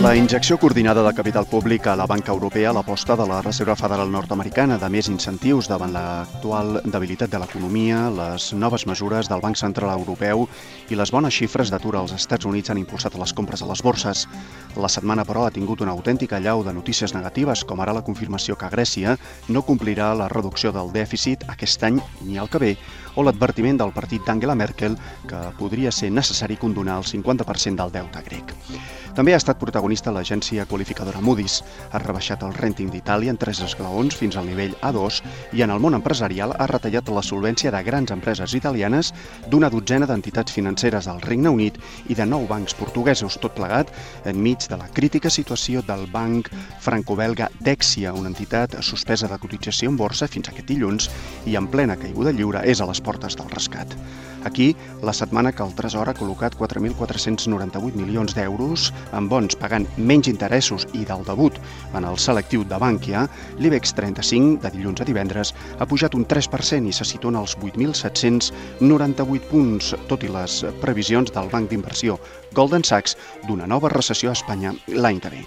La injecció coordinada de capital públic a la banca europea, l'aposta de la Reserva Federal nord-americana de més incentius davant l'actual debilitat de l'economia, les noves mesures del Banc Central Europeu i les bones xifres d'atur als Estats Units han impulsat les compres a les borses. La setmana, però, ha tingut una autèntica llau de notícies negatives, com ara la confirmació que Grècia no complirà la reducció del dèficit aquest any ni el que ve, o l'advertiment del partit d'Angela Merkel que podria ser necessari condonar el 50% del deute grec. També ha estat protagonista l'agència qualificadora Moody's. Ha rebaixat el rating d'Itàlia en tres esglaons fins al nivell A2 i en el món empresarial ha retallat la solvència de grans empreses italianes, d'una dotzena d'entitats financeres del Regne Unit i de nou bancs portuguesos, tot plegat enmig de la crítica situació del banc franco-belga Dexia, una entitat suspesa de cotització en borsa fins aquest dilluns i en plena caiguda lliure és a les portes del rescat. Aquí, la setmana que el Tresor ha col·locat 4.498 milions d'euros en bons pagant menys interessos i del debut en el selectiu de Bànquia, l'IBEX 35, de dilluns a divendres, ha pujat un 3% i se situa en els 8.798 punts, tot i les previsions del banc d'inversió Golden Sachs d'una nova recessió a Espanya l'any que ve.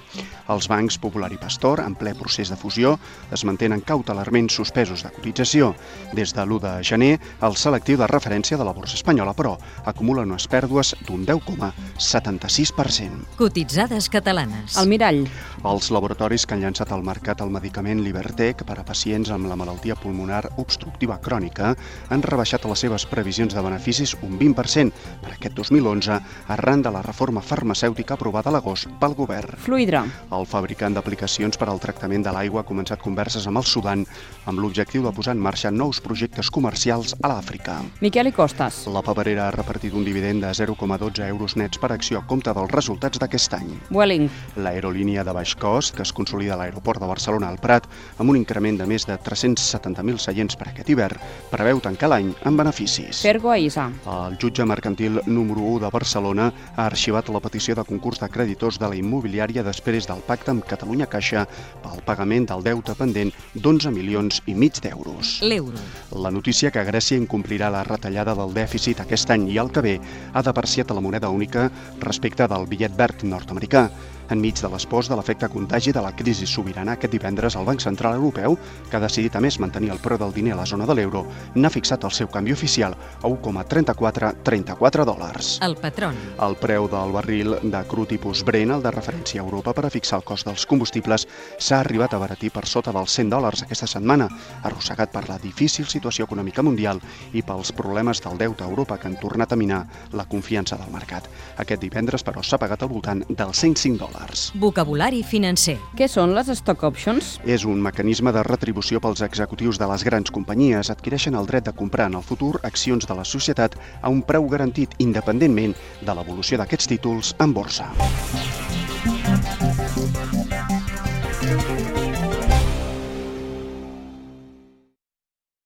Els bancs Popular i Pastor, en ple procés de fusió, es mantenen cautelarment suspesos de cotització. Des de l'1 de gener, el selectiu de referència de la borsa espanyola, però, acumula unes pèrdues d'un 10,76%. Cotitzades catalanes. El mirall. Els laboratoris que han llançat al mercat el medicament Libertec per a pacients amb la malaltia pulmonar obstructiva crònica han rebaixat les seves previsions de beneficis un 20% per aquest 2011 arran de la reforma farmacèutica aprovada a l'agost pel govern. Fluidra. El fabricant d'aplicacions per al tractament de l'aigua ha començat converses amb el Sudan amb l'objectiu de posar en marxa nous projectes comercials a l'Àfrica. Miquel i Costas. La paperera ha repartit un dividend de 0,12 euros nets per acció a compte dels resultats d'aquest any. Welling. L'aerolínia de baix cost, que es consolida a l'aeroport de Barcelona al Prat, amb un increment de més de 370.000 seients per aquest hivern, preveu tancar l'any amb beneficis. Fergo Aïsa. El jutge mercantil número 1 de Barcelona ha arxivat la petició de concurs de creditors de la immobiliària després del pacte amb Catalunya Caixa pel pagament del deute pendent d'11 milions i mig d'euros. L'euro. La notícia que Grècia incomplirà la retallada del dèficit aquest any i el que ve ha depreciat la moneda única respecte del bitllet verd nord-americà. Enmig de l'espòs de l'efecte contagi de la crisi sobirana, aquest divendres el Banc Central Europeu, que ha decidit a més mantenir el preu del diner a la zona de l'euro, n'ha fixat el seu canvi oficial a 1,3434 dòlars. El patrón. El preu del barril de cru tipus Brent, el de referència a Europa per a fixar el cost dels combustibles, s'ha arribat a baratir per sota dels 100 dòlars aquesta setmana, arrossegat per la difícil situació econòmica mundial i pels problemes del deute a Europa que han tornat a minar la confiança del mercat. Aquest divendres, però, s'ha pagat al voltant dels 105 dòlars dòlars. Vocabulari financer. Què són les stock options? És un mecanisme de retribució pels executius de les grans companyies. Adquireixen el dret de comprar en el futur accions de la societat a un preu garantit independentment de l'evolució d'aquests títols en borsa.